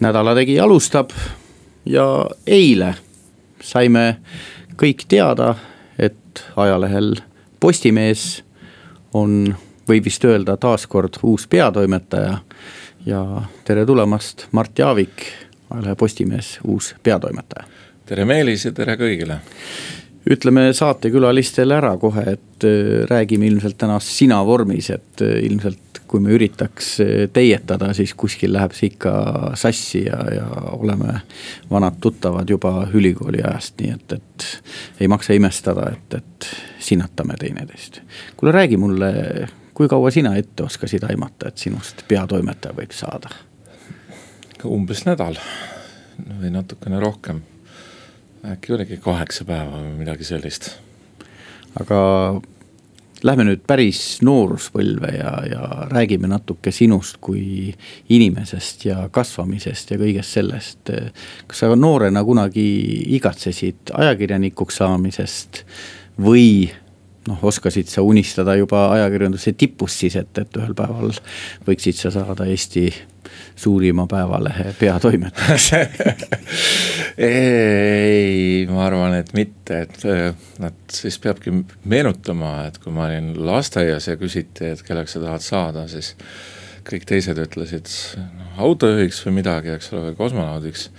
Nädala Tegija alustab ja eile saime kõik teada, et ajalehel Postimees on, võib vist öelda, taaskord uus peatoimetaja. ja tere tulemast, Mart Jaavik, ajalehe Postimees uus peatoimetaja. tere Meelis ja tere kõigile ütleme saatekülalistele ära kohe, et äh, räägime ilmselt täna sina vormis, et äh, ilmselt kui me üritaks äh, teietada, siis kuskil läheb see ikka sassi ja, ja oleme vanad tuttavad juba ülikooli ajast, nii et, et ei maksa imestada, et, et sinnatame teineteist. kuule, räägi mulle, kui kaua sina ette oskasid aimata, et sinust peatoimetaja võib saada? umbes nädal või natukene rohkem äkki oligi kaheksa päeva või midagi sellist. aga lähme nüüd päris nooruspõlve ja, ja räägime natuke sinust kui inimesest ja kasvamisest ja kõigest sellest. kas sa noorena kunagi igatsesid ajakirjanikuks saamisest või noh, oskasid sa unistada juba ajakirjanduse tipust siis, et, et ühel päeval võiksid sa saada Eesti suurima päevalehe peatoimetaja ei, ma arvan, et mitte, et nad siis peabki meenutama, et kui ma olin lasteaias ja küsiti, et kelleks sa tahad saada, siis kõik teised ütlesid noh, autojuhiks või midagi, eks ole, või kosmonaudiks.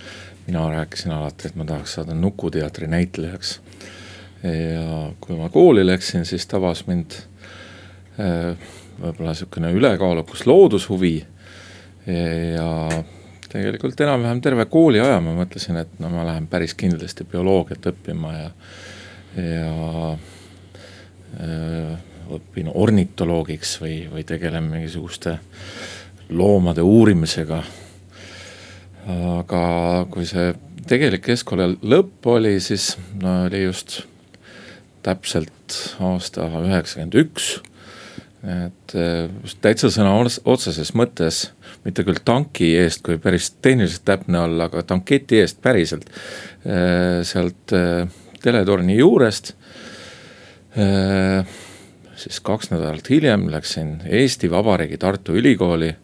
mina rääkisin alati, et ma tahaks saada Nukuteatri näitlejaks. Ja kui ma kooli läksin, siis tabas mind äh, võib-olla sihukene ülekaalukas loodushuvi ja tegelikult enam-vähem terve kooliaja ma mõtlesin, et no ma lähen päris kindlasti bioloogiat õppima ja, ja öö, õpin ornitoloogiks või, või tegelen mingisuguste loomade uurimisega. aga kui see tegelik keskkooli lõpp oli, siis no oli just täpselt aasta üheksakümmend üks et äh, täitsa sõna otseses mõttes, mitte küll tanki eest, kui päris tehniliselt täpne olla, aga tanketi eest päriselt. Äh, sealt äh, teletorni juurest. siis kaks nädalat hiljem läksin Eesti Vabariigi Tartu Ülikooli.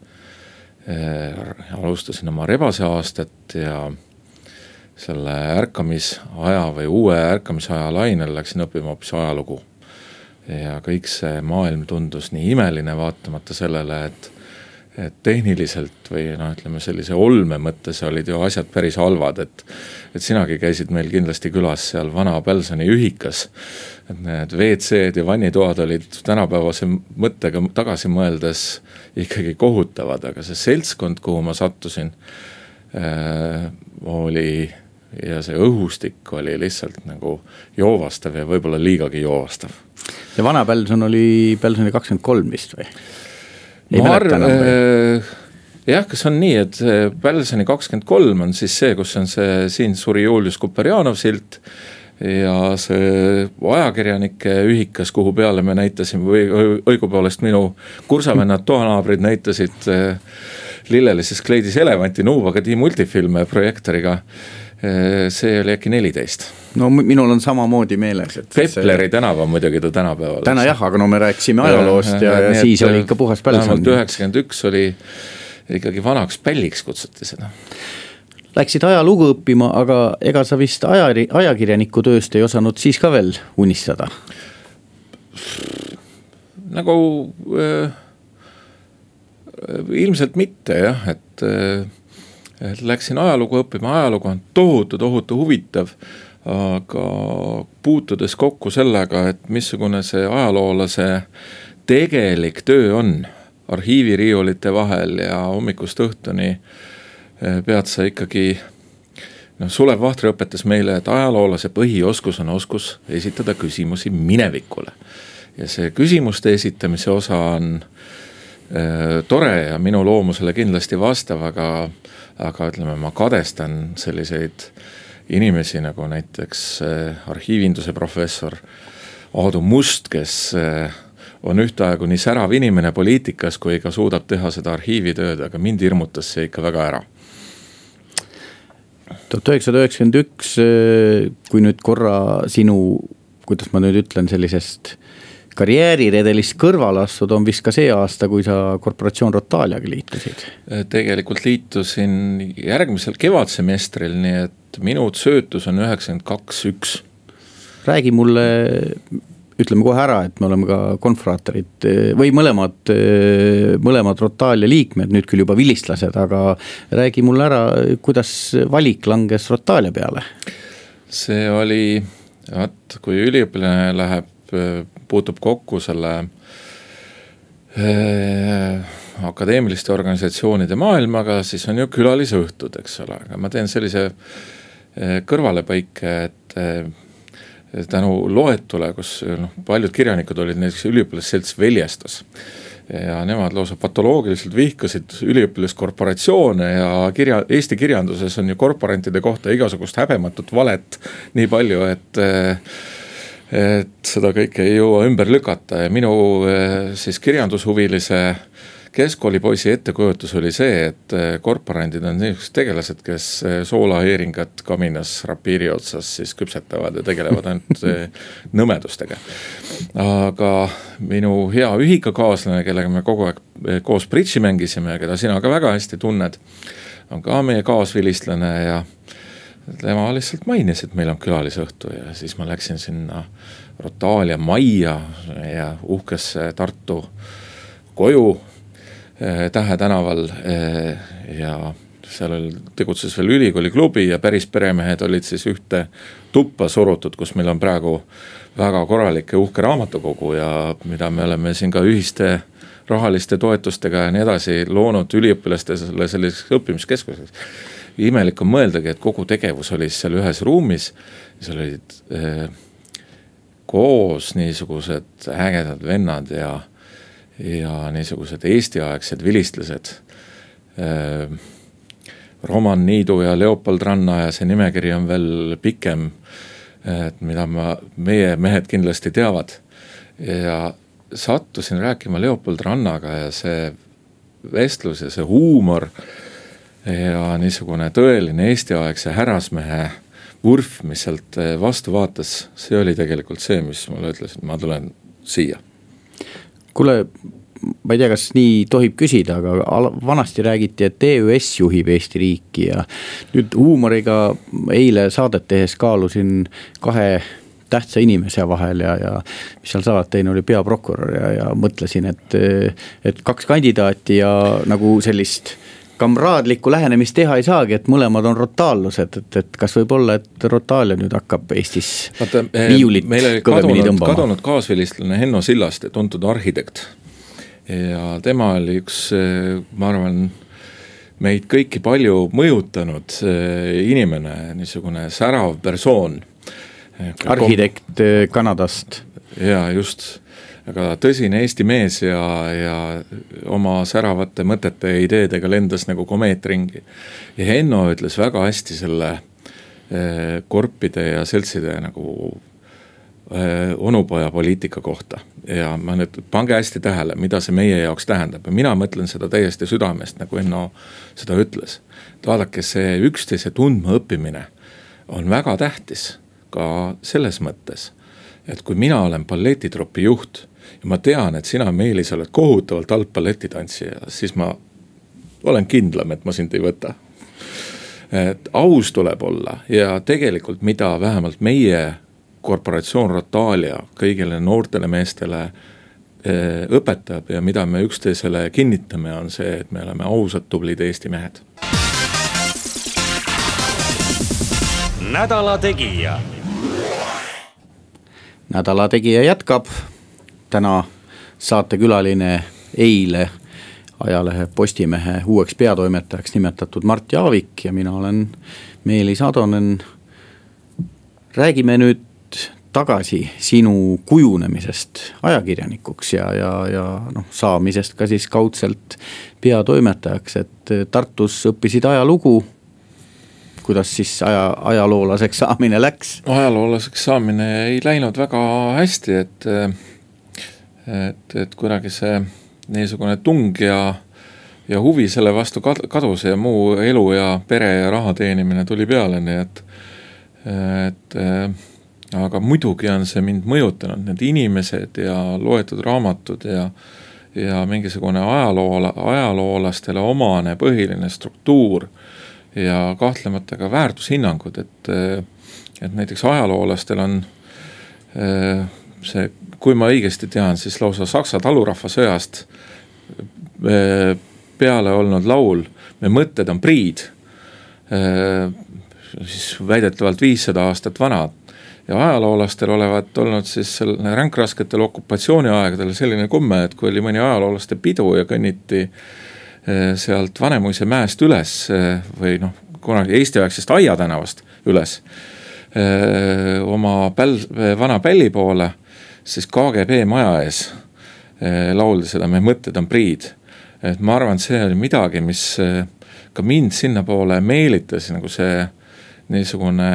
alustasin oma rebase aastat ja selle ärkamisaja või uue ärkamisaja lainel läksin õppima hoopis ajalugu ja kõik see maailm tundus nii imeline, vaatamata sellele, et et tehniliselt või noh, ütleme sellise olme mõttes olid ju asjad päris halvad, et. et sinagi käisid meil kindlasti külas seal vana Pälsoni ühikas. et need WC-d ja vannitoad olid tänapäevase mõttega tagasi mõeldes ikkagi kohutavad, aga see seltskond, kuhu ma sattusin äh,. oli ja see õhustik oli lihtsalt nagu joovastav ja võib-olla liigagi joovastav. Ja vana Pälson oli Pälsoni kakskümmend kolm vist või? ma arvan äh,, jah, kas on nii, et Pälsoni kakskümmend kolm on siis see, kus on see siin suri Julius Kuperjanov silt ja see ajakirjanike ühikas, kuhu peale me näitasime või õigupoolest minu kursavennad, toanaabrid näitasid äh, lillelises kleidis elevanti Nuuvagadi multifilme projektoriga. Äh, see oli äkki neliteist. no minul on samamoodi meeles, et. Pepleri see... tänav on muidugi ta tänapäeval. täna jah, aga no me rääkisime ajaloost ja, ja, ja, ja siis oli ikka puhas pälsam. vähemalt üheksakümmend üks oli ikkagi vanaks pälliks kutsuti seda. Läksid ajalugu õppima, aga ega sa vist aja, ajakirjaniku tööst ei osanud siis ka veel unistada? nagu äh, ilmselt mitte jah, et äh, Läksin ajalugu õppima, ajalugu on tohutu, tohutu huvitav. aga puutudes kokku sellega, et missugune see ajaloolase tegelik töö on arhiiviriiulite vahel ja hommikust õhtuni eh, pead sa ikkagi noh, Sulev Vahtri õpetas meile, et ajaloolase põhioskus on oskus esitada küsimusi minevikule. ja see küsimuste esitamise osa on tore ja minu loomusele kindlasti vastav, aga, aga ütleme, ma kadestan selliseid inimesi nagu näiteks arhiivinduse professor Aadu Must, kes on ühtaegu nii särav inimene poliitikas, kui ka suudab teha seda arhiivitööd, aga mind hirmutas see ikka väga ära. tuhat üheksasada üheksakümmend üks, kui nüüd korra sinu, kuidas ma nüüd ütlen, sellisest karjääriredelist kõrvale astuda, on vist ka see aasta, kui sa korporatsioon Rotaliaga liitusid? tegelikult liitusin järgmisel kevadsemestril, nii et minu söötus on üheksakümmend kaks, üks. räägi mulle ütleme kohe ära, et me oleme ka konfraatorid või mõlemad, mõlemad Rotalia liikmed, nüüd küll juba vilistlased, aga räägi mulle ära, kuidas valik langes Rotalia peale? see oli, vaat kui üliõpilane läheb, puutub kokku selle äh, akadeemiliste organisatsioonide maailmaga, siis on ju külalisõhtud, eks ole, aga ma teen sellise kõrvalepõike, et tänu loetule, kus noh, paljud kirjanikud olid näiteks üliõpilasselts Veljestas ja nemad lausa patoloogiliselt vihkasid üliõpilaskorporatsioone ja kirja, Eesti kirjanduses on ju korporantide kohta igasugust häbematut valet nii palju, et et seda kõike ei jõua ümber lükata ja minu siis kirjandushuvilise keskkoolipoisi ettekujutus oli see, et eh, korporandid on niisugused tegelased, kes eh, soolaheeringat kaminas rapiiri otsas siis küpsetavad ja tegelevad ainult eh, nõmedustega. aga minu hea ühikakaaslane, kellega me kogu aeg koos bridži mängisime ja keda sina ka väga hästi tunned, on ka meie kaasvilistlane ja tema lihtsalt mainis, et meil on külalisõhtu ja siis ma läksin sinna Rotalia majja ja uhkesse Tartu koju Eh, Tähe tänaval eh, ja seal tegutses veel ülikooli klubi ja päris peremehed olid siis ühte tuppa surutud, kus meil on praegu väga korralik ja uhke raamatukogu ja mida me oleme siin ka ühiste rahaliste toetustega ja nii edasi loonud üliõpilastele selliseks õppimiskeskuseks. Imelik on mõeldagi, et kogu tegevus oli seal ühes ruumis, seal olid eh, koos niisugused ägedad vennad ja ja niisugused Eesti-aegsed vilistlased äh,. Roman Niidu ja Leopold Ranna ja see nimekiri on veel pikem. et mida ma, meie mehed kindlasti teavad ja sattusin rääkima Leopold Rannaga ja see vestlus ja see huumor ja niisugune tõeline Eesti-aegse härrasmehe vurf, mis sealt vastu vaatas, see oli tegelikult see, mis mulle ütles, et ma tulen siia. Kuule, ma ei tea, kas nii tohib küsida, aga vanasti räägiti, et EÜS juhib Eesti riiki ja nüüd huumoriga eile saadet tehes kaalusin kahe tähtsa inimese vahel ja, ja mis seal salata, teine oli peaprokurör ja, ja mõtlesin, et, et kaks kandidaati ja nagu sellist kamraadlikku lähenemist teha ei saagi, et mõlemad on rotaallused, et, et kas võib olla, et Rotaalia nüüd hakkab Eestis Vaata, eh, viiulit kõvemini tõmbama. kadunud kaasvilistlane Henno Sillaste, tuntud arhitekt. ja tema oli üks, eh, ma arvan, meid kõiki palju mõjutanud eh, inimene, niisugune särav persoon. arhitekt Kanadast. ja just väga tõsine Eesti mees ja, ja oma säravate mõtete ja ideedega lendas nagu komeet ringi. ja Henno ütles väga hästi selle eh, korpide ja seltside nagu eh, onupoja poliitika kohta. ja ma nüüd, pange hästi tähele, mida see meie jaoks tähendab ja mina mõtlen seda täiesti südamest, nagu Henno seda ütles. et vaadake, see üksteise tundmaõppimine on väga tähtis ka selles mõttes et kui mina olen balletitropi juht ja ma tean, et sina, Meelis, oled kohutavalt halb balletitantsija, siis ma olen kindlam, et ma sind ei võta. et aus tuleb olla ja tegelikult, mida vähemalt meie korporatsioon Rotalia kõigile noortele meestele eh, õpetab ja mida me üksteisele kinnitame, on see, et me oleme ausad, tublid Eesti mehed. nädala Tegija. Nädala Tegija jätkab täna saatekülaline eile ajalehe Postimehe uueks peatoimetajaks nimetatud Mart Jaavik ja mina olen Meelis Atonen. räägime nüüd tagasi sinu kujunemisest ajakirjanikuks ja, ja, ja noh, saamisest ka siis kaudselt peatoimetajaks, et Tartus õppisid ajalugu. Kuidas siis aja, ajaloolaseks saamine läks? ajaloolaseks saamine ei läinud väga hästi, et, et, et kuidagi see niisugune tung ja ja huvi selle vastu kadus ja muu elu ja pere ja raha teenimine tuli peale, nii et, et aga muidugi on see mind mõjutanud, need inimesed ja loetud raamatud ja, ja mingisugune ajaloo, ajaloolastele omane põhiline struktuur ja kahtlemata ka väärtushinnangud, et, et näiteks ajaloolastel on see, kui ma õigesti tean, siis lausa Saksa talurahvasõjast peale olnud laul Me mõtted on priid. siis väidetavalt viissada aastat vanad ja ajaloolastel olevat olnud siis ränkrasketel okupatsiooniaegadel selline komme, et kui oli mõni ajaloolaste pidu ja kõnniti eh, sealt Vanemuise mäest üles eh, või noh, kunagi Eesti-aegsest Aia tänavast üles eh, oma päl-, vana pälli poole, siis KGB maja ees lauldi seda Me mõtted on priid. et ma arvan, et see oli midagi, mis ka mind sinnapoole meelitas, nagu see niisugune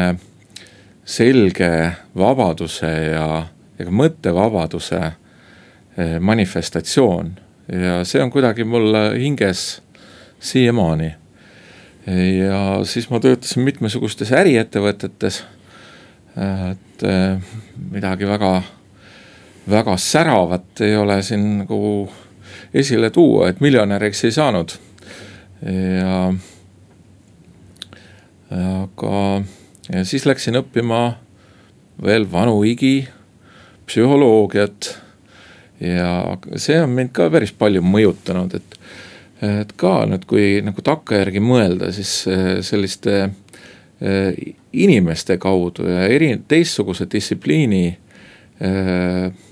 selge vabaduse ja, ja ka mõttevabaduse eh, manifestatsioon. Ja see on kuidagi mul hinges siiamaani. ja siis ma töötasin mitmesugustes äriettevõtetes. et eh, midagi väga, väga säravat ei ole siin nagu esile tuua, et miljonäriks ei saanud. ja aga ja siis läksin õppima veel vanu higi, psühholoogiat. Ja see on mind ka päris palju mõjutanud, et, et ka nüüd, kui nagu takkajärgi mõelda, siis eh, selliste eh, inimeste kaudu ja eri, teistsuguse distsipliini eh,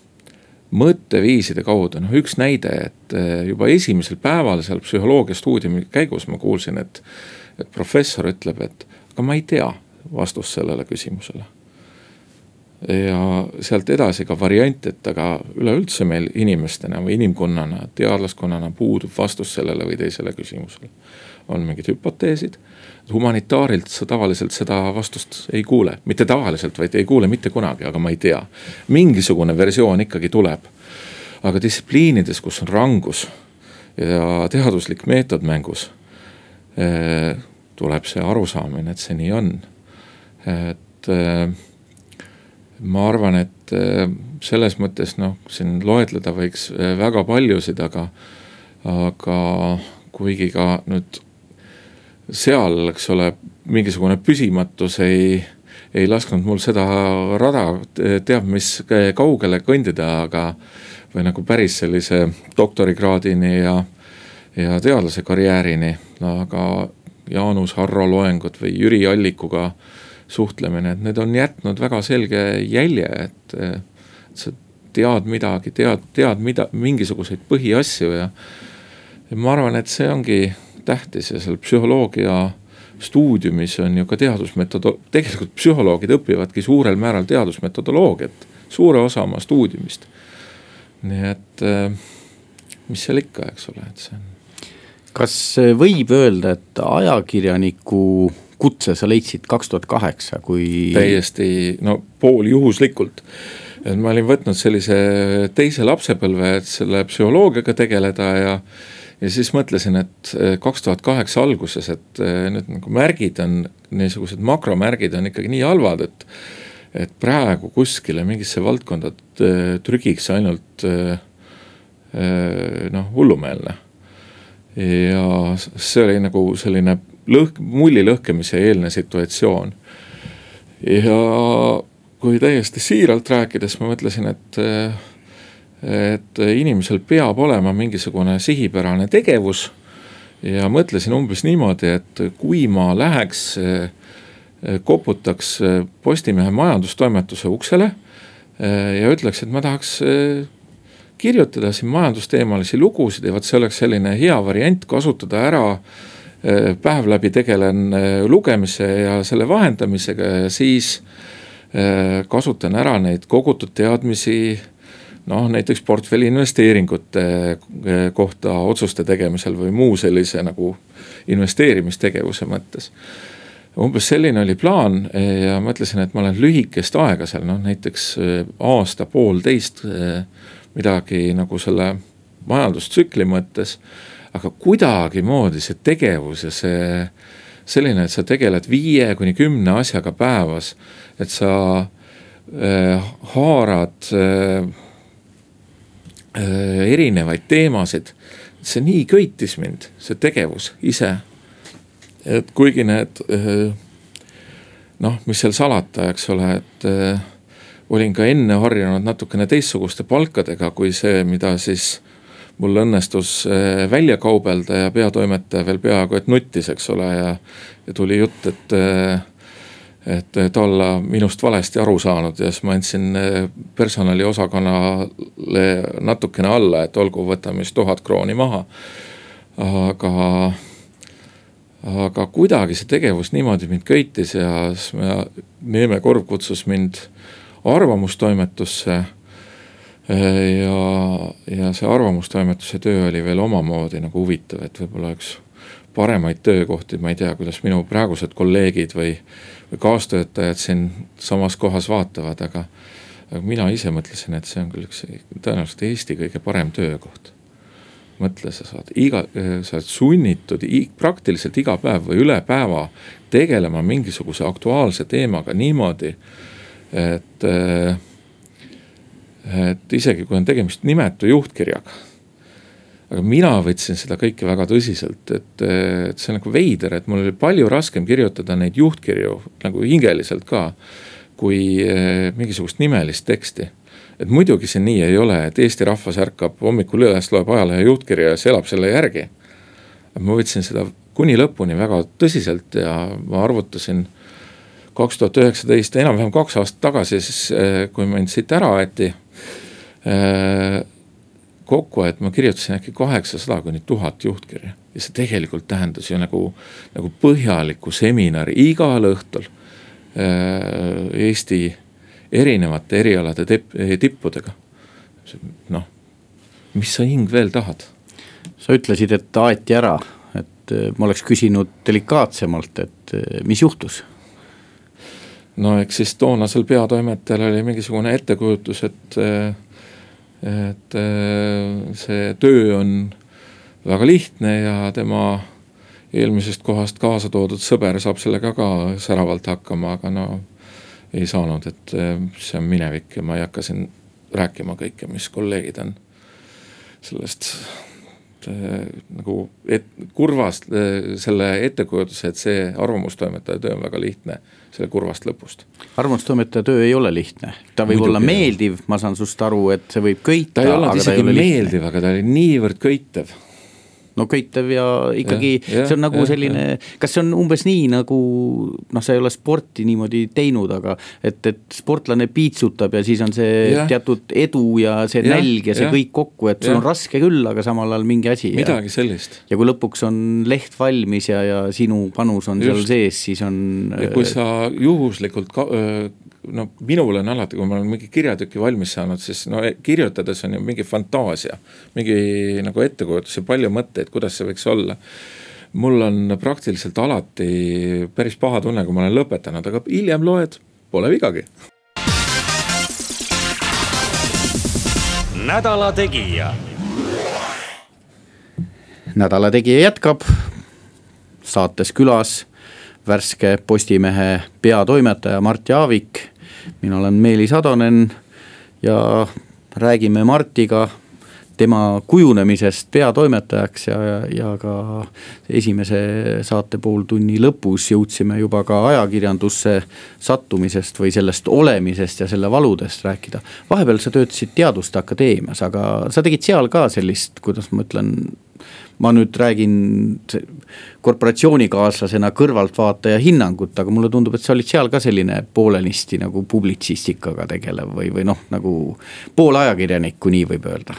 mõtteviiside kaudu, noh üks näide, et juba esimesel päeval seal psühholoogia stuudiumi käigus ma kuulsin, et, et professor ütleb, et aga ma ei tea vastust sellele küsimusele. Ja sealt edasi ka variant, et aga üleüldse meil inimestena või inimkonnana, teadlaskonnana puudub vastus sellele või teisele küsimusele. on mingid hüpoteesid, humanitaarilt sa tavaliselt seda vastust ei kuule, mitte tavaliselt, vaid ei kuule mitte kunagi, aga ma ei tea. mingisugune versioon ikkagi tuleb. aga distsipliinides, kus on rangus ja teaduslik meetod mängus eh, tuleb see arusaamine, et see nii on et äh, ma arvan, et äh, selles mõttes noh, siin loetleda võiks äh, väga paljusid, aga, aga kuigi ka nüüd seal, eks ole, mingisugune püsimatus ei, ei lasknud mul seda rada teab mis kaugele kõndida, aga või nagu päris sellise doktorikraadini ja, ja teadlase karjäärini, aga Jaanus Harro loengud või Jüri Allikuga äh, suhtlemine, et need on jätnud väga selge jälje, et, et sa tead midagi, tead, tead mida, mingisuguseid põhiasju ja. ja ma arvan, et see ongi tähtis ja seal psühholoogia stuudiumis on ju ka teadusmetodo-, tegelikult psühholoogid õpivadki suurel määral teadusmetodoloogiat, suure osa oma stuudiumist. nii et mis seal ikka, eks ole, et see on. kas võib öelda, et ajakirjaniku kutse sa leidsid kaks tuhat kaheksa, kui. täiesti no pooljuhuslikult. et ma olin võtnud sellise teise lapsepõlve, et selle psühholoogiaga tegeleda ja. ja siis mõtlesin, et kaks tuhat kaheksa alguses, et need nagu märgid on, niisugused makromärgid on ikkagi nii halvad, et. et praegu kuskile mingisse valdkonda trügiks ainult noh, hullumeelne ja see oli nagu selline lõhk-, mulli lõhkemise eelne situatsioon. ja kui täiesti siiralt rääkides, ma mõtlesin, et, et inimesel peab olema mingisugune sihipärane tegevus. ja mõtlesin umbes niimoodi, et kui ma läheks, koputaks Postimehe majandustoimetuse uksele ja ütleks, et ma tahaks kirjutada siin majandusteemalisi lugusid ja vot see oleks selline hea variant kasutada ära Äh, päev läbi tegelen äh, lugemise ja selle vahendamisega ja siis kasutan ära neid kogutud teadmisi noh, näiteks portfelli investeeringute kohta otsuste tegemisel või muu sellise nagu investeerimistegevuse mõttes umbes selline oli plaan ja mõtlesin, et ma olen lühikest aega seal, noh näiteks äh, aasta-poolteist äh, midagi nagu selle majandustsükli mõttes. Aga kuidagimoodi see tegevus ja see selline, et sa tegeled viie kuni kümne asjaga päevas, et sa äh, haarad äh, äh, erinevaid teemasid. see nii köitis mind, see tegevus ise et kuigi need eh, noh, mis seal salata, eks ole, et eh, olin ka enne harjunud natukene teistsuguste palkadega kui see, mida siis mul õnnestus eh, välja kaubelda ja peatoimetaja veel peaaegu et nuttis, eks ole, ja, ja tuli jutt, et et ta olla minust valesti aru saanud ja siis ma andsin personaliosakonnale natukene alla, et olgu, võtame siis tuhat krooni maha. aga aga kuidagi see tegevus niimoodi mind köitis ja siis me, Neeme Korv kutsus mind arvamustoimetusse. Ja, ja see arvamustoimetuse töö oli veel omamoodi nagu huvitav, et võib-olla üks paremaid töökohti, ma ei tea, kuidas minu praegused kolleegid või, või kaastöötajad siin samas kohas vaatavad, aga. aga mina ise mõtlesin, et see on küll üks tõenäoliselt Eesti kõige parem töökoht mõtle, sa saad iga, sa oled sunnitud praktiliselt iga päev või üle päeva tegelema mingisuguse aktuaalse teemaga niimoodi, et. Et isegi kui on tegemist nimetu juhtkirjaga. aga mina võtsin seda kõike väga tõsiselt, et, et see on nagu veider, et mul oli palju raskem kirjutada neid juhtkirju nagu hingeliselt ka. kui eh, mingisugust nimelist teksti et muidugi see nii ei ole, et Eesti rahvas ärkab hommikul üles, loeb ajalehe juhtkirja ja siis elab selle järgi. ma võtsin seda kuni lõpuni väga tõsiselt ja ma arvutasin kaks tuhat üheksateist, enam-vähem kaks aastat tagasi, siis eh, kui mind siit ära aeti kokku, et ma kirjutasin äkki kaheksasada kuni tuhat juhtkirja ja see tegelikult tähendas ju nagu, nagu põhjalikku seminari igal õhtul äh, Eesti erinevate erialade tip, tippudega. noh, mis sa hing veel tahad? sa ütlesid, et aeti ära, et äh, ma oleks küsinud delikaatsemalt, et äh, mis juhtus? no eks siis toonasel peatoimetajal oli mingisugune ettekujutus, et, äh, et see töö on väga lihtne ja tema eelmisest kohast kaasa toodud sõber saab sellega ka säravalt hakkama, aga no ei saanud, et eh, see on minevik ja ma ei hakka siin rääkima kõike, mis kolleegid on sellest äh, nagu et, kurvast äh, selle ettekujutuse, et see arvamustoimetaja töö on väga lihtne, selle kurvast lõpust. arvamustoimetaja töö ei ole lihtne, ta võib Muidugi olla meeldiv, ma saan sinust aru, et see võib köita. ta ei olnud isegi meeldiv, aga ta oli niivõrd köitev no köitev ja ikkagi ja, see on nagu ja, selline, kas see on umbes nii nagu noh, sa ei ole sporti niimoodi teinud, aga et, et sportlane piitsutab ja siis on see ja. teatud edu ja see ja, nälg ja see ja. kõik kokku, et sul ja. on raske küll, aga samal ajal mingi asi. midagi ja, sellist. ja kui lõpuks on leht valmis ja, ja sinu panus on Just. seal sees, siis on. ja kui sa juhuslikult ka, no minul on alati, kui ma olen mingi kirjatüki valmis saanud, siis no e, kirjutades on ju mingi fantaasia. mingi nagu ettekujutus ja palju mõtteid, kuidas see võiks olla. mul on praktiliselt alati päris paha tunne, kui ma olen lõpetanud, aga hiljem loed, pole vigagi. nädala Tegija. nädala Tegija jätkab saates külas värske Postimehe peatoimetaja Mart Jaavik. mina olen Meelis Atonen ja räägime Martiga tema kujunemisest peatoimetajaks ja, ja, ka esimese saate pooltunni lõpus jõudsime juba ka ajakirjandusse sattumisest või sellest olemisest ja selle valudest rääkida. vahepeal sa töötasid Teaduste Akadeemias, aga sa tegid seal ka sellist, kuidas ma ütlen ma nüüd räägin korporatsioonikaaslasena kõrvaltvaataja hinnangut, aga mulle tundub, et sa olid seal ka selline poolenisti nagu publitsistikaga tegelev või, või noh, nagu poolajakirjanik, kui nii võib öelda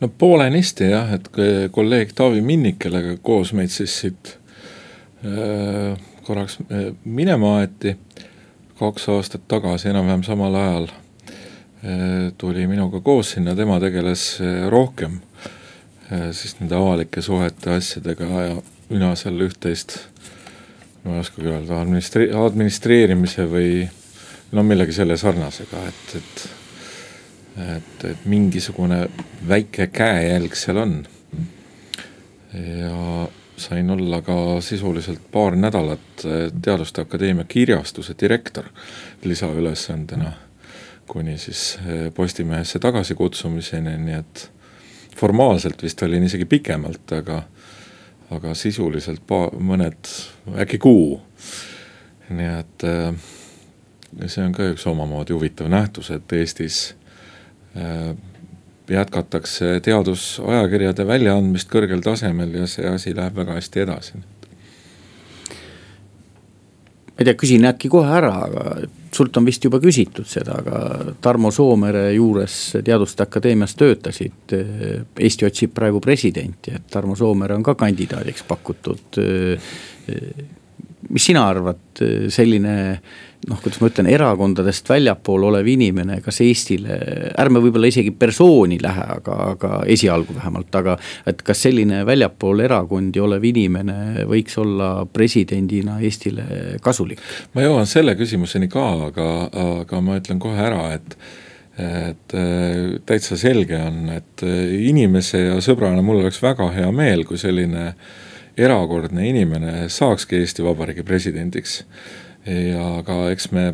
no poolenisti jah, et kolleeg Taavi Minnik, kellega koos meid siis siit äh, korraks äh, minema aeti. kaks aastat tagasi, enam-vähem samal ajal tuli minuga koos sinna, tema tegeles rohkem siis nende avalike suhete asjadega ja mina seal üht-teist, ma ei oskagi öelda, administre-, administreerimise või no millegi selle sarnasega, et, et et, et mingisugune väike käejälg seal on. ja sain olla ka sisuliselt paar nädalat Teaduste Akadeemia kirjastuse direktor lisaülesandena kuni siis Postimehesse tagasikutsumiseni, nii et formaalselt vist olin isegi pikemalt, aga, aga sisuliselt pa-, mõned, äkki kuu. nii et äh, see on ka üks omamoodi huvitav nähtus, et Eestis äh, jätkatakse teadusajakirjade väljaandmist kõrgel tasemel ja see asi läheb väga hästi edasi ma ei tea, küsin äkki kohe ära, aga sult on vist juba küsitud seda, aga Tarmo Soomere juures Teaduste Akadeemias töötasid. Eesti otsib praegu presidenti, et Tarmo Soomere on ka kandidaadiks pakutud. Mis sina arvad, selline noh, kuidas ma ütlen, erakondadest väljapool olev inimene, kas Eestile, ärme võib-olla isegi persooni lähe, aga, aga esialgu vähemalt, aga. et kas selline väljapool erakondi olev inimene võiks olla presidendina Eestile kasulik? ma jõuan selle küsimuseni ka, aga, aga ma ütlen kohe ära, et et täitsa selge on, et inimese ja sõbrana mul oleks väga hea meel, kui selline erakordne inimene saakski Eesti Vabariigi presidendiks ja ka eks me,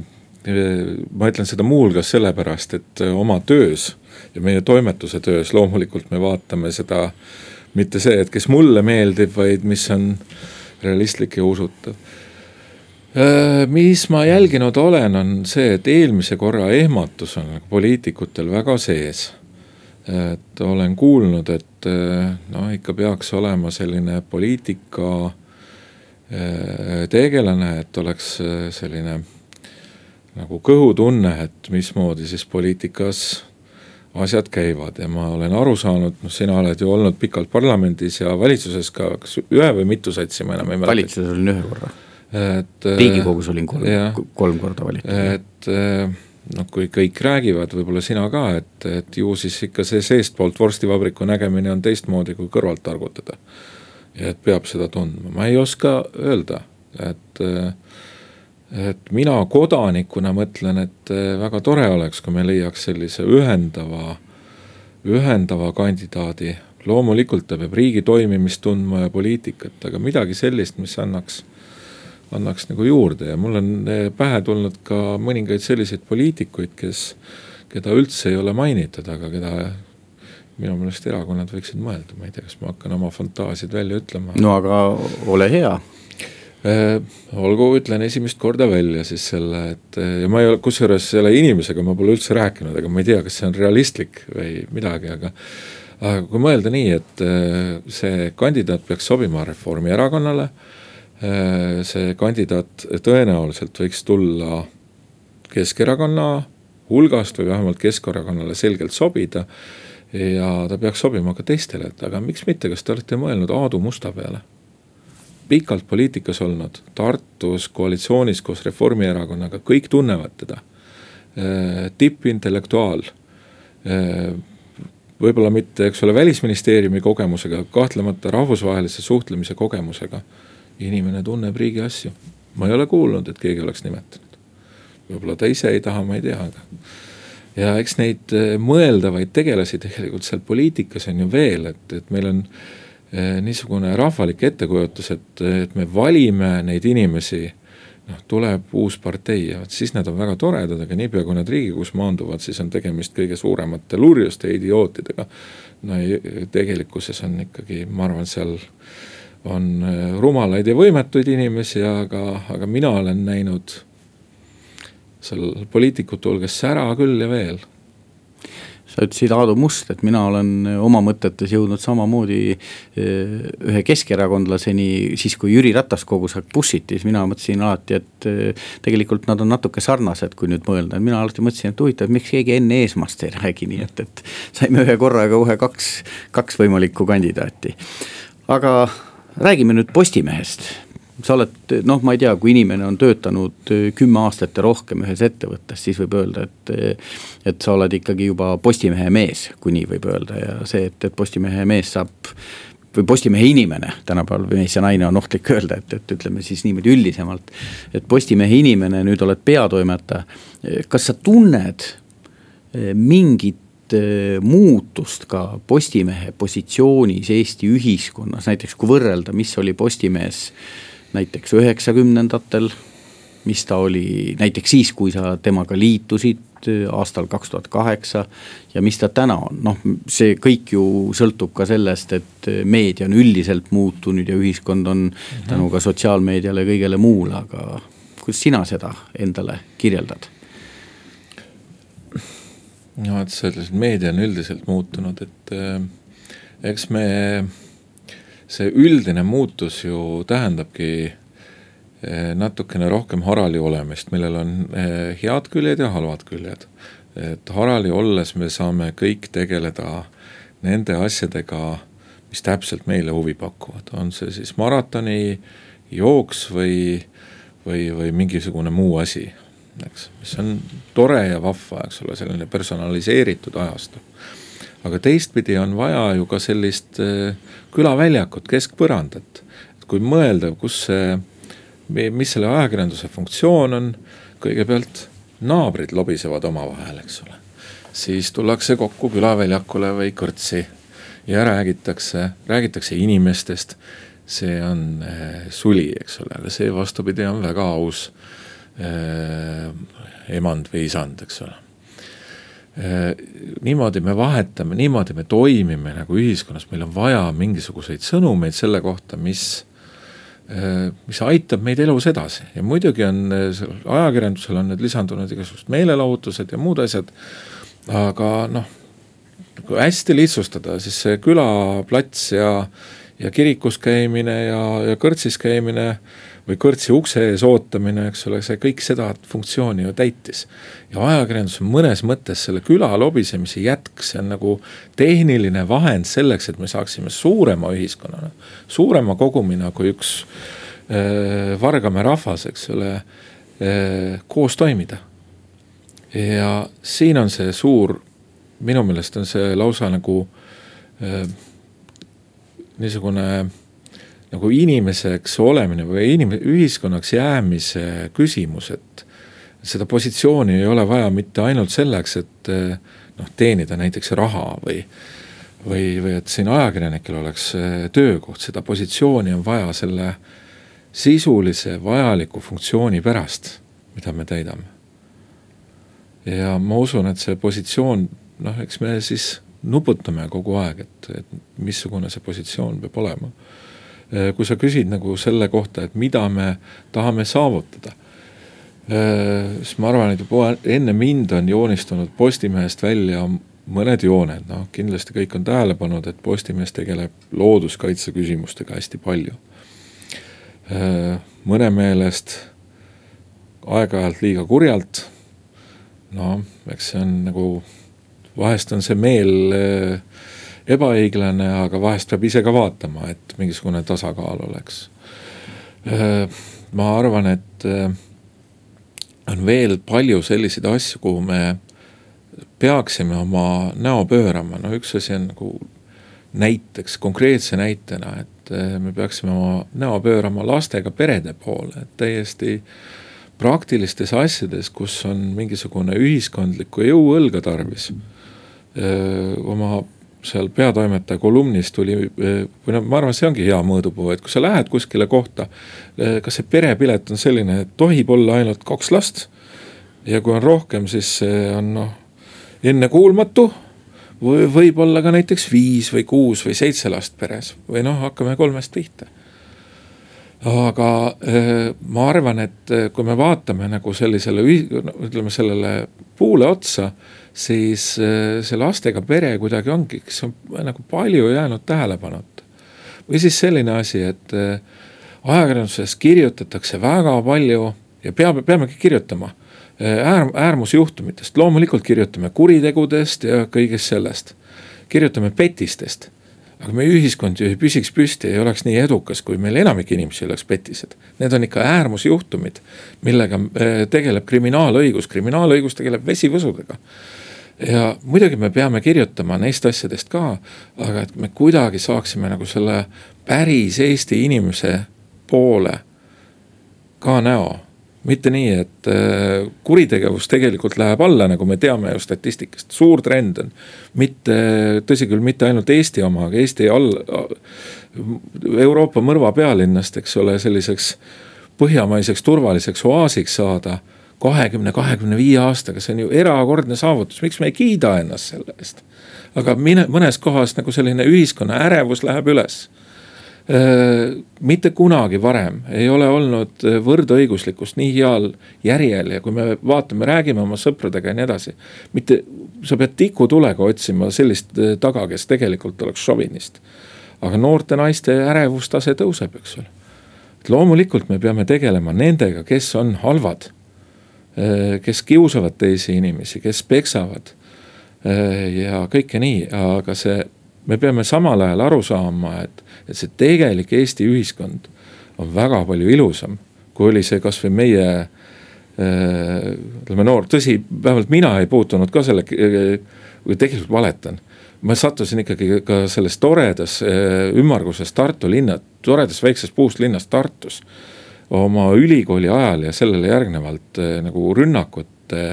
ma ütlen seda muuhulgas sellepärast, et oma töös ja meie toimetuse töös loomulikult me vaatame seda mitte see, et kes mulle meeldib, vaid mis on realistlik ja usutav. Äh, mis ma jälginud olen, on see, et eelmise korra ehmatus on poliitikutel väga sees. Et olen kuulnud, et noh, ikka peaks olema selline poliitika Äh, tegelane, et oleks äh, selline nagu kõhutunne, et mismoodi siis poliitikas asjad käivad ja ma olen aru saanud, noh, sina oled ju olnud pikalt parlamendis ja valitsuses ka, kas ühe või mitu satsi, ma enam ei mäleta. valitsuses olin ühe korra. et. Riigikogus olin kolm, kolm korda valitud. et noh, kui kõik räägivad, võib-olla sina ka, et, et ju siis ikka see seestpoolt vorstivabriku nägemine on teistmoodi kui kõrvalt targutada ja et peab seda tundma, ma ei oska öelda, et et mina kodanikuna mõtlen, et väga tore oleks, kui me leiaks sellise ühendava, ühendava kandidaadi. loomulikult ta peab riigi toimimist tundma ja poliitikat, aga midagi sellist, mis annaks, annaks nagu juurde ja mul on pähe tulnud ka mõningaid selliseid poliitikuid, kes, keda üldse ei ole mainitud, aga keda minu meelest erakonnad võiksid mõelda, ma ei tea, kas ma hakkan oma fantaasiaid välja ütlema. no aga ole hea äh,. olgu, ütlen esimest korda välja siis selle, et ja ma ei ole, kusjuures selle inimesega ma pole üldse rääkinud, aga ma ei tea, kas see on realistlik või midagi, aga. aga kui mõelda nii, et see kandidaat peaks sobima Reformierakonnale äh,. See kandidaat tõenäoliselt võiks tulla Keskerakonna hulgast või vähemalt Keskerakonnale selgelt sobida ja ta peaks sobima ka teistele, et aga miks mitte, kas te olete mõelnud Aadu Musta peale? pikalt poliitikas olnud, Tartus koalitsioonis koos Reformierakonnaga, kõik tunnevad teda. Äh, tippintellektuaal. Äh, võib-olla mitte, eks ole, välisministeeriumi kogemusega, kahtlemata rahvusvahelise suhtlemise kogemusega. Inimene tunneb riigi asju, ma ei ole kuulnud, et keegi oleks nimetanud. võib-olla ta ise ei taha, ma ei tea, aga ja eks neid äh, mõeldavaid tegelasi tegelikult seal poliitikas on ju veel, et, et meil on äh, niisugune rahvalik ettekujutus, et, et me valime neid inimesi. noh, tuleb uus partei ja vot siis nad on väga toredad, aga niipea kui nad riigikogus maanduvad, siis on tegemist kõige suuremate lurjuste ja idiootidega. no ei, tegelikkuses on ikkagi, ma arvan, seal on äh, rumalaid ja võimetuid inimesi, aga, aga mina olen näinud seal poliitikute hulgas sära küll ja veel sa ütlesid Aadu Must, et mina olen oma mõtetes jõudnud samamoodi eh, ühe keskerakondlaseni, siis kui Jüri Ratas kogus Bussiti, siis mina mõtlesin alati, et eh, tegelikult nad on natuke sarnased, kui nüüd mõelda, mina alati mõtlesin, et huvitav, miks keegi Enn Eesmaast ei räägi, nii et, et saime ühe korraga kohe kaks, kaks võimalikku kandidaati. aga räägime nüüd Postimehest sa oled noh, ma ei tea, kui inimene on töötanud kümme aastat ja rohkem ühes ettevõttes, siis võib öelda, et. et sa oled ikkagi juba Postimehe mees, kui nii võib öelda ja see, et, et Postimehe mees saab või Postimehe inimene, tänapäeval mees ja naine on ohtlik öelda, et, et ütleme siis niimoodi üldisemalt. et Postimehe inimene, nüüd oled peatoimetaja, kas sa tunned eh, mingit eh, muutust ka Postimehe positsioonis Eesti ühiskonnas, näiteks kui võrrelda, mis oli Postimees näiteks üheksakümnendatel, mis ta oli näiteks siis, kui sa temaga liitusid äh, aastal kaks tuhat kaheksa. ja mis ta täna on, noh, see kõik ju sõltub ka sellest, et äh, meedia on üldiselt muutunud ja ühiskond on tänu ka sotsiaalmeediale ja kõigele muule, aga kuidas sina seda endale kirjeldad? No vot, sa ütlesid, meedia on üldiselt muutunud, et äh, eks me see üldine muutus ju tähendabki eh, natukene rohkem harali olemist, millel on eh, head küljed ja halvad küljed. et harali olles me saame kõik tegeleda nende asjadega, mis täpselt meile huvi pakuvad, on see siis maratoni jooks või, või, või mingisugune muu asi, eks, mis on tore ja vahva, eks ole, selline personaliseeritud ajastu aga teistpidi on vaja ju ka sellist äh, külaväljakut, keskpõrandat. et kui mõelda, kus see, mis selle ajakirjanduse funktsioon on, kõigepealt naabrid lobisevad omavahel, eks ole. siis tullakse kokku külaväljakule või kõrtsi ja räägitakse, räägitakse inimestest. see on äh, suli, eks ole, aga see vastupidi on väga aus emand või isand, eks ole Äh, niimoodi me vahetame, niimoodi me toimime nagu ühiskonnas, meil on vaja mingisuguseid sõnumeid selle kohta, mis, äh, mis aitab meid elus edasi ja muidugi on äh, ajakirjandusel on nüüd lisandunud igasugused meelelahutused ja muud asjad. aga noh, kui hästi lihtsustada, siis see külaplats ja, ja kirikus käimine ja, ja kõrtsis käimine või kõrtsi ukse ees ootamine, eks ole, see kõik seda funktsiooni ju täitis. ja ajakirjandus on mõnes mõttes selle küla lobisemise jätk, see on nagu tehniline vahend selleks, et me saaksime suurema ühiskonnana, suurema kogumina kui üks äh, Vargamäe rahvas, eks ole äh,, koos toimida. ja siin on see suur, minu meelest on see lausa nagu äh, niisugune nagu inimeseks olemine või inim-, ühiskonnaks jäämise küsimus, et. seda positsiooni ei ole vaja mitte ainult selleks, et noh, teenida näiteks raha või. või, või et siin ajakirjanikel oleks töökoht, seda positsiooni on vaja selle sisulise vajaliku funktsiooni pärast, mida me täidame. ja ma usun, et see positsioon, noh, eks me siis nuputame kogu aeg, et, et missugune see positsioon peab olema kui sa küsid nagu selle kohta, et mida me tahame saavutada. Äh, siis ma arvan, et juba enne mind on joonistunud Postimehest välja mõned jooned, noh kindlasti kõik on tähele pannud, et Postimees tegeleb looduskaitse küsimustega hästi palju. Äh, mõne meelest aeg-ajalt liiga kurjalt. noh, eks see on nagu, vahest on see meel äh, ebaõiglane, aga vahest peab ise ka vaatama, et mingisugune tasakaal oleks. Äh, ma arvan, et äh, on veel palju selliseid asju, kuhu me peaksime oma näo pöörama, no üks asi on nagu näiteks, konkreetse näitena, et äh, me peaksime oma näo pöörama lastega perede poole, et täiesti praktilistes asjades, kus on mingisugune ühiskondliku jõuõlga tarvis. oma seal peatoimetaja kolumnis tuli või noh, ma arvan, see ongi hea mõõdupuu, et kui sa lähed kuskile kohta. kas see perepilet on selline, et tohib olla ainult kaks last. ja kui on rohkem, siis see on noh ennekuulmatu. või võib-olla ka näiteks viis või kuus või seitse last peres või noh, hakkame kolmest pihta aga ma arvan, et kui me vaatame nagu sellisele, ütleme sellele puule otsa siis äh, see lastega pere kuidagi ongi, kes on nagu palju jäänud tähelepanuta. või siis selline asi, et äh, ajakirjanduses kirjutatakse väga palju ja peab, peamegi kirjutama äh, äär, äärmusjuhtumitest, loomulikult kirjutame kuritegudest ja kõigest sellest. kirjutame petistest, aga meie ühiskond ju ei püsiks püsti, ei oleks nii edukas, kui meil enamik inimesi oleks petised. Need on ikka äärmusjuhtumid, millega tegeleb kriminaalõigus, kriminaalõigus tegeleb vesivõsudega. Ja muidugi me peame kirjutama neist asjadest ka, aga et me kuidagi saaksime nagu selle päris Eesti inimese poole ka näo mitte nii, et äh, kuritegevus tegelikult läheb alla, nagu me teame ju statistikast, suur trend on. mitte, tõsi küll, mitte ainult Eesti oma, aga Eesti all, Euroopa mõrva pealinnast, eks ole, selliseks põhjamaiseks turvaliseks oaasiks saada kahekümne, kahekümne viie aastaga, see on ju erakordne saavutus, miks me ei kiida ennast selle eest. aga mine, mõnes kohas nagu selline ühiskonna ärevus läheb üles mitte kunagi varem ei ole olnud võrdõiguslikkust nii heal järjel ja kui me vaatame, räägime oma sõpradega ja nii edasi. mitte, sa pead tikutulega otsima sellist taga, kes tegelikult oleks šovinist. aga noorte naiste ärevustase tõuseb, eks ole. et loomulikult me peame tegelema nendega, kes on halvad. Kes kiusavad teisi inimesi, kes peksavad ja kõike nii, aga see me peame samal ajal aru saama, et, et see tegelik Eesti ühiskond on väga palju ilusam, kui oli see kasvõi meie äh, ütleme noor, tõsi, vähemalt mina ei puutunud ka selle, või tegelikult valetan. ma sattusin ikkagi ka selles toredas äh, ümmarguses Tartu linna, toredas väikses puust linnas Tartus. Oma ülikooli ajal ja sellele järgnevalt äh, nagu rünnakute,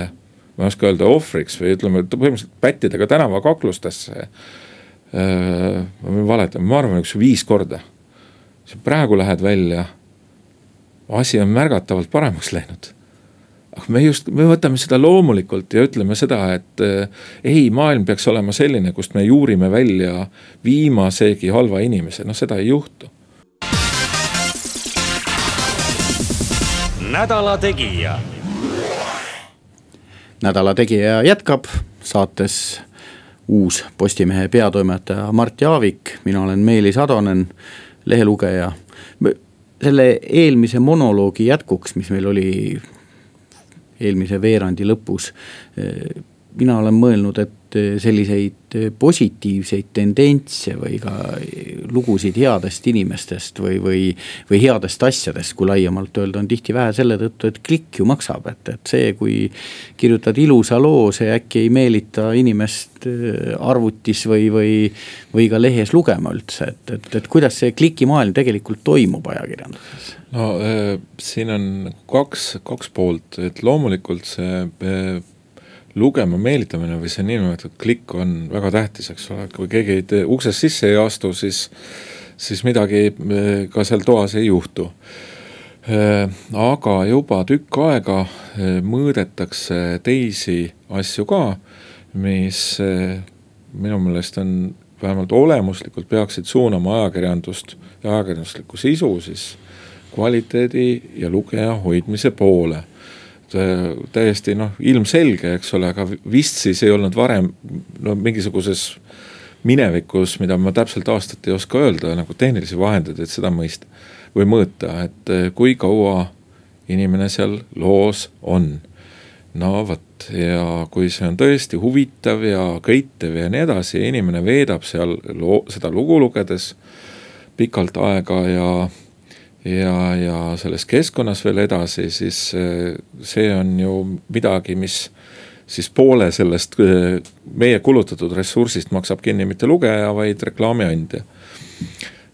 ma ei oska öelda ohvriks või ütleme põhimõtteliselt pättidega tänavakaklustesse Äh, ma võin valetada, ma arvan üks viis korda. praegu lähed välja, asi on märgatavalt paremaks läinud. aga me just, me võtame seda loomulikult ja ütleme seda, et ei, maailm peaks olema selline, kust me juurime välja viimasegi halva inimese, noh seda ei juhtu. Nädala Tegija. nädala Tegija jätkab saates uus Postimehe peatoimetaja Mart Jaavik, mina olen Meelis Atonen, lehelugeja. selle eelmise monoloogi jätkuks, mis meil oli eelmise veerandi lõpus. mina olen mõelnud, et selliseid positiivseid tendentse või ka lugusid headest inimestest või, või, või headest asjadest, kui laiemalt öelda, on tihti vähe selle tõttu, et klikk ju maksab, et, et see, kui kirjutad ilusa loo, see äkki ei meelita inimest arvutis või, või, või ka lehes lugema üldse, et, et, et kuidas see klikimaailm tegelikult toimub ajakirjanduses? no äh, siin on kaks, kaks poolt, et loomulikult see äh, lugema meelitamine või see niinimetatud klikk on väga tähtis, eks ole, kui keegi ei tee, uksest sisse ei astu, siis, siis midagi eh, ka seal toas ei juhtu. Eh, aga juba tükk aega eh, mõõdetakse teisi asju ka, mis minu meelest on vähemalt olemuslikult peaksid suunama ajakirjandust ja ajakirjanduslikku sisu siis kvaliteedi ja lugeja hoidmise poole täiesti noh, ilmselge, eks ole, aga vist siis ei olnud varem no mingisuguses minevikus, mida ma täpselt aastat ei oska öelda, nagu tehnilisi vahendeid, et seda mõista või mõõta, et äh, kui kaua inimene seal loos on. no vot ja kui see on tõesti huvitav ja köitev ja nii edasi, inimene veedab seal loo, seda lugu lugedes pikalt aega ja ja, ja selles keskkonnas veel edasi, siis eh, see on ju midagi, mis siis poole sellest eh, meie kulutatud ressursist maksab kinni mitte lugeja, vaid reklaamiandja.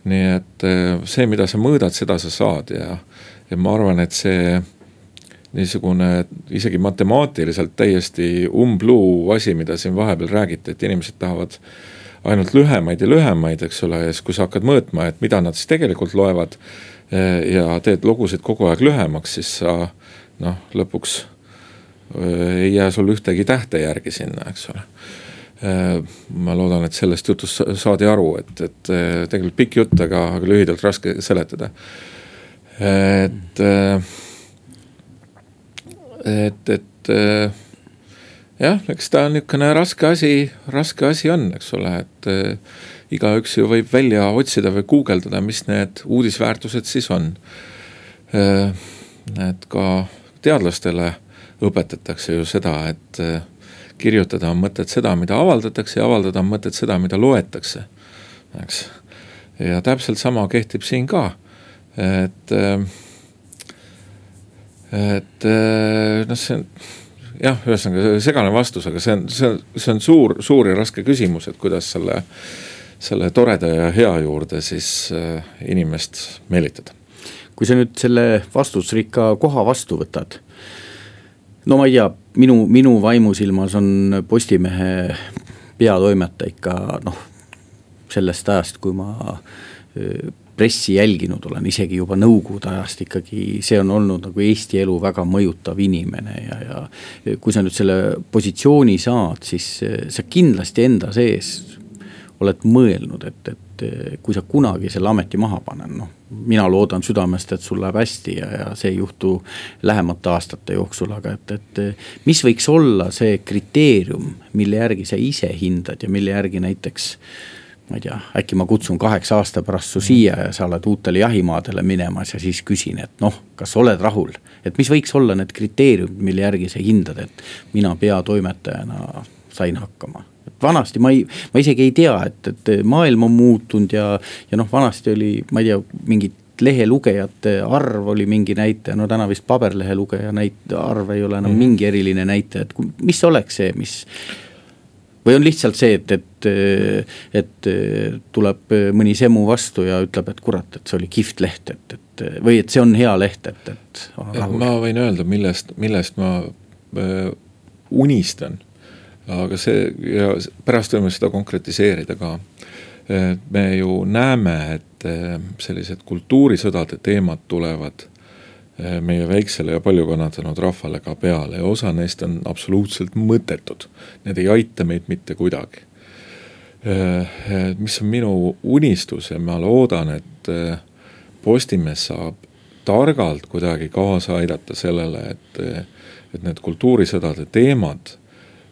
nii et eh, see, mida sa mõõdad, seda sa saad ja, ja ma arvan, et see niisugune isegi matemaatiliselt täiesti umbluu asi, mida siin vahepeal räägiti, et inimesed tahavad ainult lühemaid ja lühemaid, eks ole, ja siis kui sa hakkad mõõtma, et mida nad siis tegelikult loevad ja teed lugusid kogu aeg lühemaks, siis sa noh, lõpuks eh, ei jää sul ühtegi tähte järgi sinna, eks ole. Eh, ma loodan, et sellest jutust saadi aru, et, et tegelikult pikk jutt, aga, aga lühidalt raske seletada. et, et, et jah, eks ta on niisugune raske asi, raske asi on, eks ole, et igaüks ju võib välja otsida või guugeldada, mis need uudisväärtused siis on. Äh, et ka teadlastele õpetatakse ju seda, et äh, kirjutada on mõtet seda, mida avaldatakse ja avaldada on mõtet seda, mida loetakse. eks. ja täpselt sama kehtib siin ka, et, et noh, see on jah, ühesõnaga segane vastus, aga see on, see on, see on suur, suur ja raske küsimus, et kuidas selle, selle toreda ja hea juurde siis äh, inimest meelitada. kui sa nüüd selle vastusrikka koha vastu võtad. no ma ei tea, minu, minu vaimusilmas on Postimehe peatoimetaja ikka noh, sellest ajast, kui ma äh, pressi jälginud olen, isegi juba nõukogude ajast ikkagi, see on olnud nagu Eesti elu väga mõjutav inimene ja, ja kui sa nüüd selle positsiooni saad, siis sa kindlasti enda sees oled mõelnud, et, et kui sa kunagi selle ameti maha paned, noh. mina loodan südamest, et sul läheb hästi ja, ja see ei juhtu lähemate aastate jooksul, aga et, et mis võiks olla see kriteerium, mille järgi sa ise hindad ja mille järgi näiteks ma ei tea, äkki ma kutsun kaheksa aasta pärast su siia ja sa oled uutele jahimaadele minemas ja siis küsin, et noh, kas oled rahul. et mis võiks olla need kriteeriumid, mille järgi sa hindad, et mina peatoimetajana sain hakkama. Et vanasti ma ei, ma isegi ei tea, et, et maailm on muutunud ja, ja noh, vanasti oli, ma ei tea, mingid lehelugejate arv oli mingi näitaja, no täna vist paberlehe lugeja näit-, arv ei ole enam mm -hmm. mingi eriline näitaja, et mis oleks see, mis või on lihtsalt see, et, et, et tuleb mõni semu vastu ja ütleb, et kurat, et see oli kihvt leht, et, et või et see on hea leht, et, et. ma võin öelda, millest, millest ma äh, unistan. Aga see ja pärast võime seda konkretiseerida ka. me ju näeme, et äh, sellised kultuurisõdade teemad tulevad Eh, meie väiksele ja palju kannatanud rahvale ka peale ja osa neist on absoluutselt mõttetud. Need ei aita meid mitte kuidagi. Eh, eh, mis on minu unistus ja ma loodan, et Postimees saab targalt kuidagi kaasa aidata sellele, et, et need kultuurisõdade teemad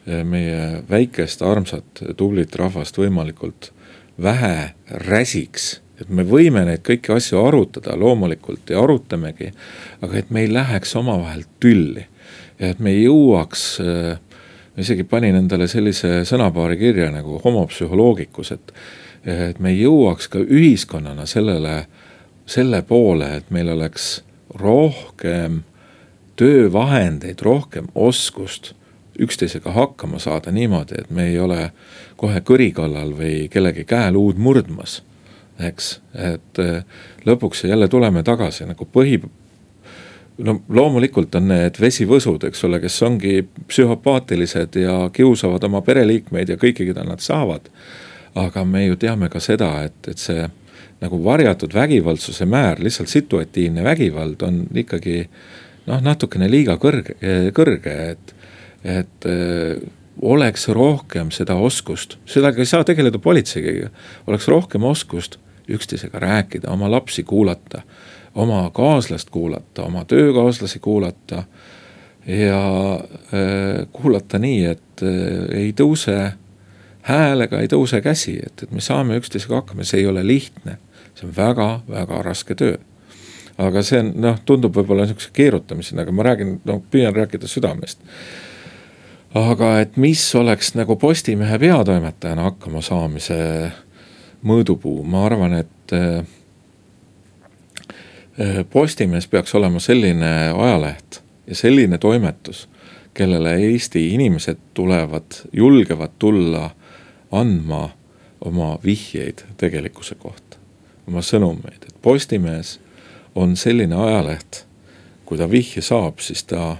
meie väikest, armsat, tublit rahvast võimalikult vähe räsiks et me võime neid kõiki asju arutada loomulikult ja arutamegi, aga et me ei läheks omavahel tülli ja et me jõuaks äh, ma isegi panin endale sellise sõnapaari kirja nagu homopsühholoogikus, et, et me jõuaks ka ühiskonnana sellele, selle poole, et meil oleks rohkem töövahendeid, rohkem oskust üksteisega hakkama saada niimoodi, et me ei ole kohe kõri kallal või kellegi käeluud murdmas eks, et eh, lõpuks jälle tuleme tagasi nagu põhi. no loomulikult on need vesivõsud, eks ole, kes ongi psühhopaatilised ja kiusavad oma pereliikmeid ja kõiki, keda nad saavad. aga me ju teame ka seda, et, et see nagu varjatud vägivaldsuse määr, lihtsalt situatiivne vägivald on ikkagi noh, natukene liiga kõrge, kõrge, et, et eh, oleks rohkem seda oskust, sellega ei saa tegeleda politseiga, oleks rohkem oskust üksteisega rääkida, oma lapsi kuulata, oma kaaslast kuulata, oma töökaaslasi kuulata. ja äh, kuulata nii, et äh, ei tõuse hääl ega ei tõuse käsi, et, et me saame üksteisega hakkama, see ei ole lihtne. see on väga-väga raske töö. aga see on noh, tundub võib-olla sihukese keerutamisena, aga ma räägin, no püüan rääkida südamest aga et mis oleks nagu Postimehe peatoimetajana hakkama saamise mõõdupuu, ma arvan, et äh, äh, Postimees peaks olema selline ajaleht ja selline toimetus, kellele Eesti inimesed tulevad, julgevad tulla andma oma vihjeid tegelikkuse kohta, oma sõnumeid, et Postimees on selline ajaleht, kui ta vihje saab, siis ta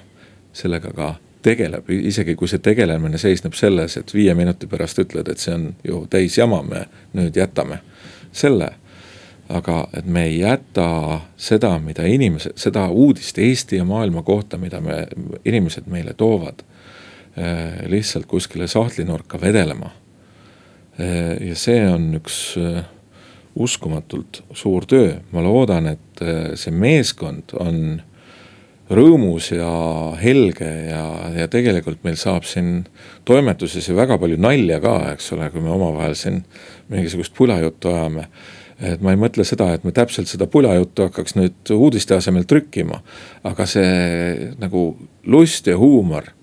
sellega ka tegeleb, isegi kui see tegelemine seisneb selles, et viie minuti pärast ütled, et see on ju täis jama, me nüüd jätame selle. aga et me ei jäta seda, mida inimesed, seda uudist Eesti ja maailma kohta, mida me, inimesed meile toovad. Eh, lihtsalt kuskile sahtlinurka vedelema. Eh, ja see on üks eh, uskumatult suur töö, ma loodan, et see meeskond on rõõmus ja helge ja, ja tegelikult meil saab siin toimetuses ju väga palju nalja ka, eks ole, kui me omavahel siin mingisugust pulajuttu ajame. et ma ei mõtle seda, et me täpselt seda pulajuttu hakkaks nüüd uudiste asemel trükkima, aga see nagu lust ja huumor.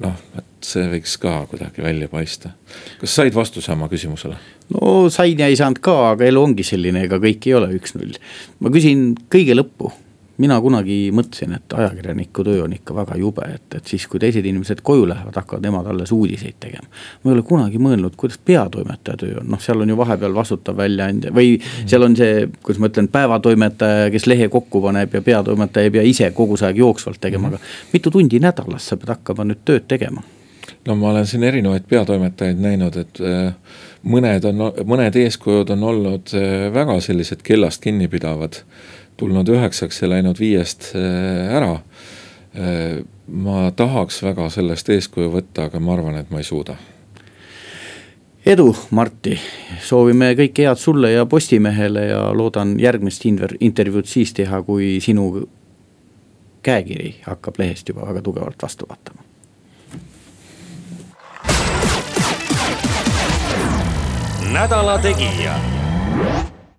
noh, et see võiks ka kuidagi välja paista. kas said vastuse oma küsimusele? no sain ja ei saanud ka, aga elu ongi selline, ega kõik ei ole üks-null. ma küsin kõige lõppu mina kunagi mõtlesin, et ajakirjaniku töö on ikka väga jube, et, et siis, kui teised inimesed koju lähevad, hakkavad nemad alles uudiseid tegema. ma ei ole kunagi mõelnud, kuidas peatoimetaja töö on, noh, seal on ju vahepeal vastutav väljaandja või seal on see, kuidas ma ütlen, päevatoimetaja, kes lehe kokku paneb ja peatoimetaja ei pea ise kogu see aeg jooksvalt tegema mm., aga mitu tundi nädalas sa pead hakkama nüüd tööd tegema? no ma olen siin erinevaid peatoimetajaid näinud, et äh, mõned on, mõned eeskujud on olnud äh, väga sellised kellast kinnipidavad tulnud üheksaks ja läinud viiest äh, ära. Äh, ma tahaks väga sellest eeskuju võtta, aga ma arvan, et ma ei suuda edu, Martti, soovime kõike head sulle ja Postimehele ja loodan järgmist intervjuud siis teha, kui sinu käekiri hakkab lehest juba väga tugevalt vastu vaatama. nädala Tegija